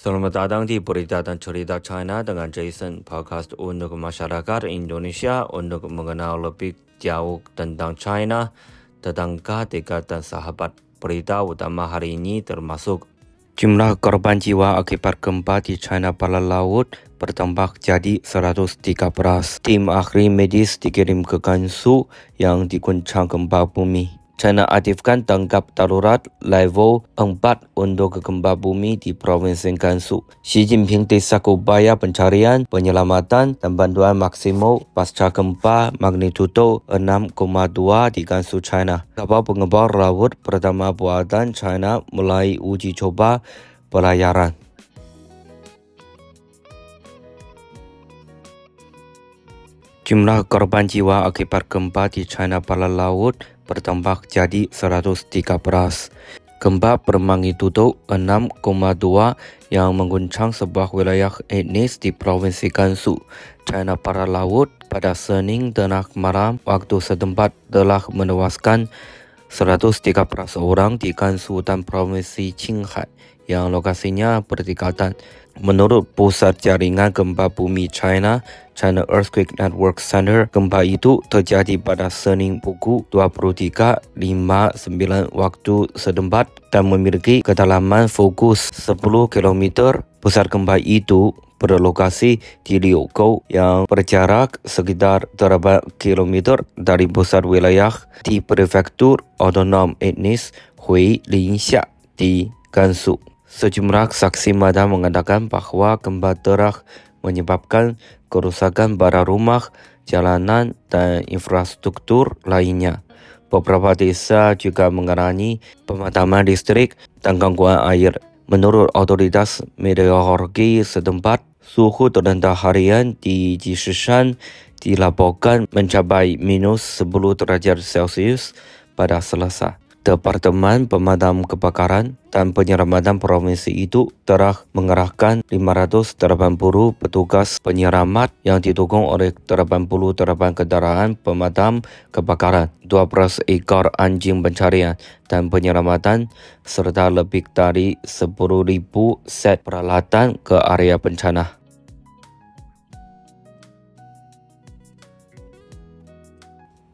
Selamat datang di Berita dan Cerita China dengan Jason, podcast untuk masyarakat Indonesia untuk mengenal lebih jauh tentang China, tetangga dekat dan sahabat. Berita utama hari ini termasuk Jumlah korban jiwa akibat gempa di China Barat Laut bertambah jadi 113. Tim ahli medis dikirim ke Gansu yang diguncang gempa bumi. China aktifkan tanggap darurat level 4 untuk gempa bumi di Provinsi Gansu. Xi Jinping desak upaya pencarian, penyelamatan dan bantuan maksimal pasca gempa magnitudo 6,2 di Gansu, China. Kapal pengembang laut pertama buatan China mulai uji coba pelayaran. Jumlah korban jiwa akibat gempa di China Barat Laut bertambah jadi 113. Gempa bermagnitudo 6,2 yang mengguncang sebuah wilayah etnis di Provinsi Gansu, China Barat Laut pada Senin tengah malam waktu setempat telah menewaskan 113 orang di Gansu dan Provinsi Qinghai yang lokasinya berdekatan. Menurut Pusat Jaringan Gempa Bumi China, China Earthquake Network Center, gempa itu terjadi pada Senin pukul 23.59 waktu setempat dan memiliki kedalaman fokus 10 km. Pusat gempa itu berlokasi di Liukou yang berjarak sekitar 8 km dari pusat wilayah di prefektur otonom etnis Hui Linxia di Gansu. Sejumlah saksi mata mengatakan bahawa gempa telah menyebabkan kerusakan barang rumah, jalanan dan infrastruktur lainnya. Beberapa desa juga mengalami pemadaman listrik dan gangguan air. Menurut otoritas meteorologi setempat, suhu terendah harian di Jishishan dilaporkan mencapai minus 10 derajat Celsius pada Selasa. Departemen Pemadam Kebakaran dan Penyelamatan Provinsi itu telah mengerahkan 580 petugas penyelamat yang didukung oleh 88 kendaraan pemadam kebakaran, 12 ekor anjing pencarian dan penyelamatan serta lebih dari 10.000 set peralatan ke area bencana.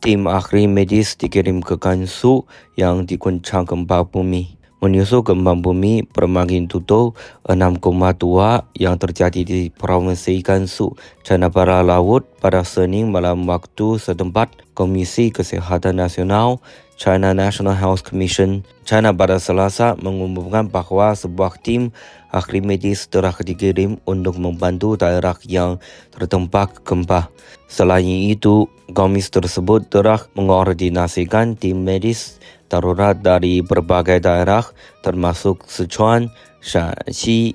Tim ahli medis dikirim ke Gansu yang diguncang gempa bumi. Menyusul gempa bumi bermagnitudo 6,2 yang terjadi di Provinsi Gansu, China Barat Laut pada Senin malam waktu setempat, Komisi Kesihatan Nasional China National Health Commission China pada Selasa mengumumkan bahawa sebuah tim ahli medis telah dikirim untuk membantu daerah yang terdampak gempa. Selain itu, komisi tersebut telah mengordinasikan tim medis darurat dari berbagai daerah termasuk Sichuan, Shanxi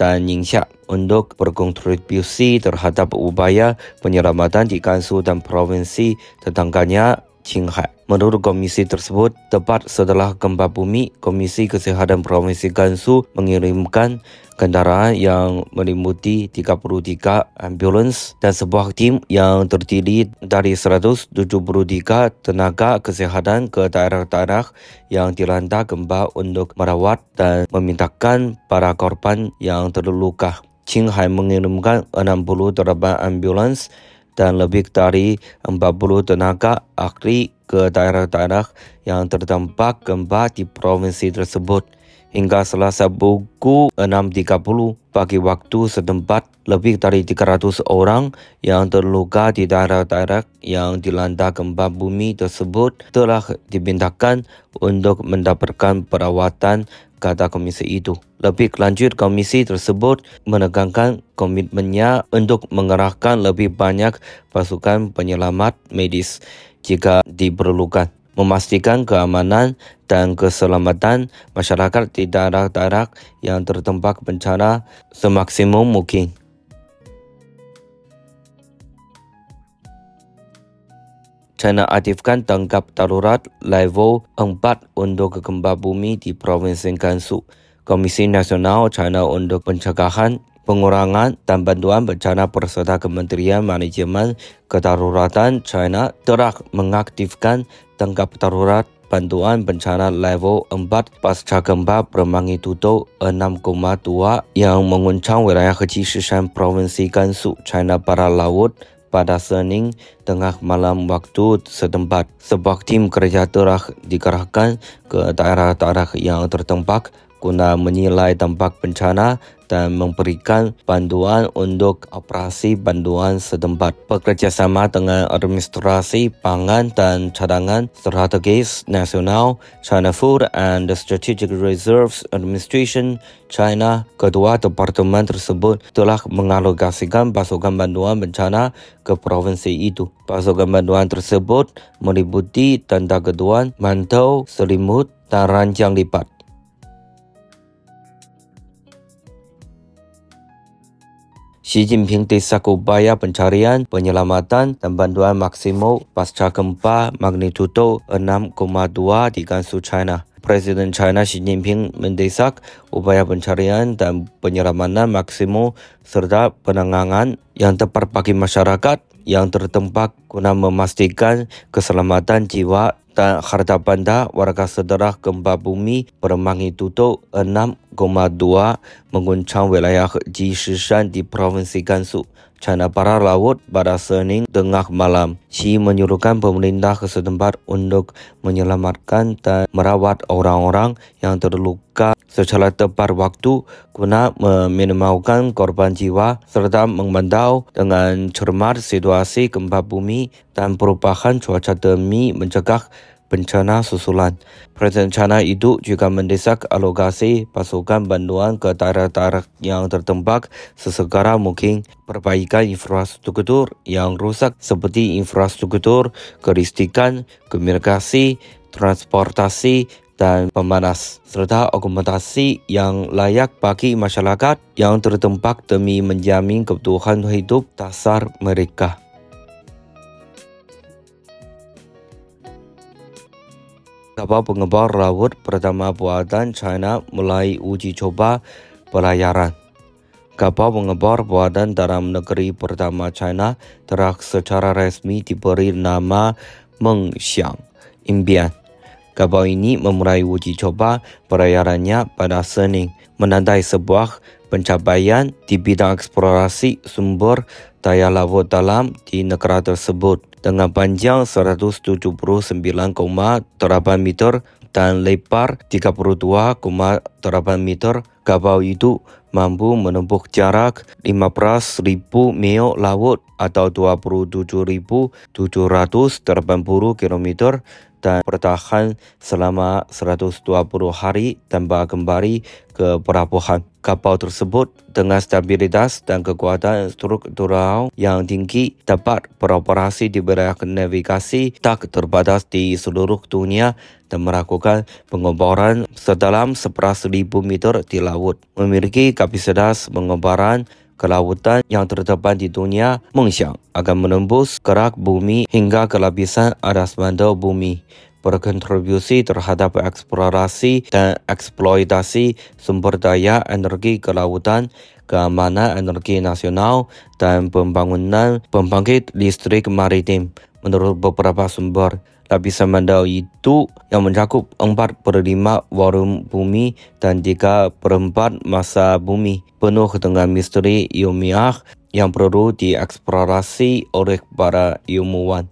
dan Ningxia untuk berkontribusi terhadap upaya penyelamatan di Gansu dan provinsi tetangganya Qinghai. Menurut komisi tersebut, tepat setelah gempa bumi, Komisi Kesihatan Provinsi Gansu mengirimkan kendaraan yang meliputi 33 ambulans dan sebuah tim yang terdiri dari 173 tenaga kesihatan ke daerah-daerah yang dilanda gempa untuk merawat dan memintakan para korban yang terluka. Qinghai mengirimkan 68 ambulans dan lebih dari 40 tenaga ahli ke daerah-daerah yang terdampak gempa di provinsi tersebut. Hingga selasa pukul 6.30 pagi waktu setempat, lebih dari 300 orang yang terluka di daerah-daerah yang dilanda gempa bumi tersebut telah dipindahkan untuk mendapatkan perawatan kata komisi itu. Lebih lanjut, komisi tersebut menekankan komitmennya untuk mengerahkan lebih banyak pasukan penyelamat medis jika diperlukan, memastikan keamanan dan keselamatan masyarakat di daerah-daerah yang terdampak bencana semaksimum mungkin. China aktifkan tanggap darurat level 4 untuk gempa bumi di Provinsi Gansu. Komisi Nasional China untuk Pencegahan, Pengurangan dan Bantuan Bencana berserta Kementerian Manajemen Kedaruratan China telah mengaktifkan tanggap darurat bantuan bencana level 4 pasca gempa bermagnitudo 6,2 yang menguncang wilayah Haji Shishan Provinsi Gansu, China Barat Laut pada Senin tengah malam waktu setempat. Sebuah tim kerja telah dikerahkan ke daerah-daerah yang terdampak guna menilai dampak bencana dan memberikan bantuan untuk operasi bantuan setempat. Bekerjasama dengan Administrasi Pangan dan Cadangan Strategis Nasional, China Food and Strategic Reserves Administration, China, kedua departemen tersebut telah mengalokasikan pasukan bantuan bencana ke provinsi itu. Pasukan bantuan tersebut meliputi tanda keduan, mantau, selimut, dan ranjang lipat. Xi Jinping desak upaya pencarian, penyelamatan dan bantuan maksimum pasca gempa magnitudo 6,2 di Gansu, China. Presiden China Xi Jinping mendesak upaya pencarian dan penyelamatan maksimum serta penanganan yang tepat bagi masyarakat yang terdampak guna memastikan keselamatan jiwa dan harta benda warga setelah gempa bumi bermagnitudo 6,2 mengguncang wilayah Jishishan di Provinsi Gansu. China Barat Laut pada Senin tengah malam. Xi menyuruhkan pemerintah setempat untuk menyelamatkan dan merawat orang-orang yang terluka secara tepat waktu guna meminimalkan korban jiwa serta memantau dengan cermat situasi gempa bumi dan perubahan cuaca demi mencegah bencana susulan. Presiden China itu juga mendesak alokasi pasukan bantuan ke daerah-daerah yang terdampak sesegera mungkin perbaikan infrastruktur yang rusak seperti infrastruktur, kelistrikan, komunikasi, transportasi, dan pemanas serta akomodasi yang layak bagi masyarakat yang terdampak demi menjamin kebutuhan hidup dasar mereka. Kapal pengembang laut pertama buatan China mulai uji coba pelayaran. Kapal pengembang buatan dalam negeri pertama China telah secara resmi diberi nama Mengxiang Imbian. Kapal ini memulai uji coba pelayarannya pada Senin, menandai sebuah pencapaian di bidang eksplorasi sumber daya laut dalam di negara tersebut dengan panjang 179,8 meter dan lebar 32,8 meter. Kapal itu mampu menempuh jarak 15.000 mil laut atau 27.780 km dan bertahan selama 120 hari tanpa kembali ke pelabuhan. Kapal tersebut dengan stabilitas dan kekuatan struktural yang tinggi dapat beroperasi di wilayah navigasi tak terbatas di seluruh dunia dan melakukan pengeboran sedalam 11.000 meter di laut. Memiliki kapasitas pengeboran kelautan yang terdepan di dunia, Mengxiang akan menembus kerak bumi hingga ke lapisan atas mantel bumi berkontribusi terhadap eksplorasi dan eksploitasi sumber daya energi kelautan, keamanan energi nasional, dan pembangunan pembangkit listrik maritim. Menurut beberapa sumber, lapisan mandau itu yang mencakup 4 per 5 volume bumi dan 3 per 4 masa bumi penuh dengan misteri ilmiah yang perlu dieksplorasi oleh para ilmuwan.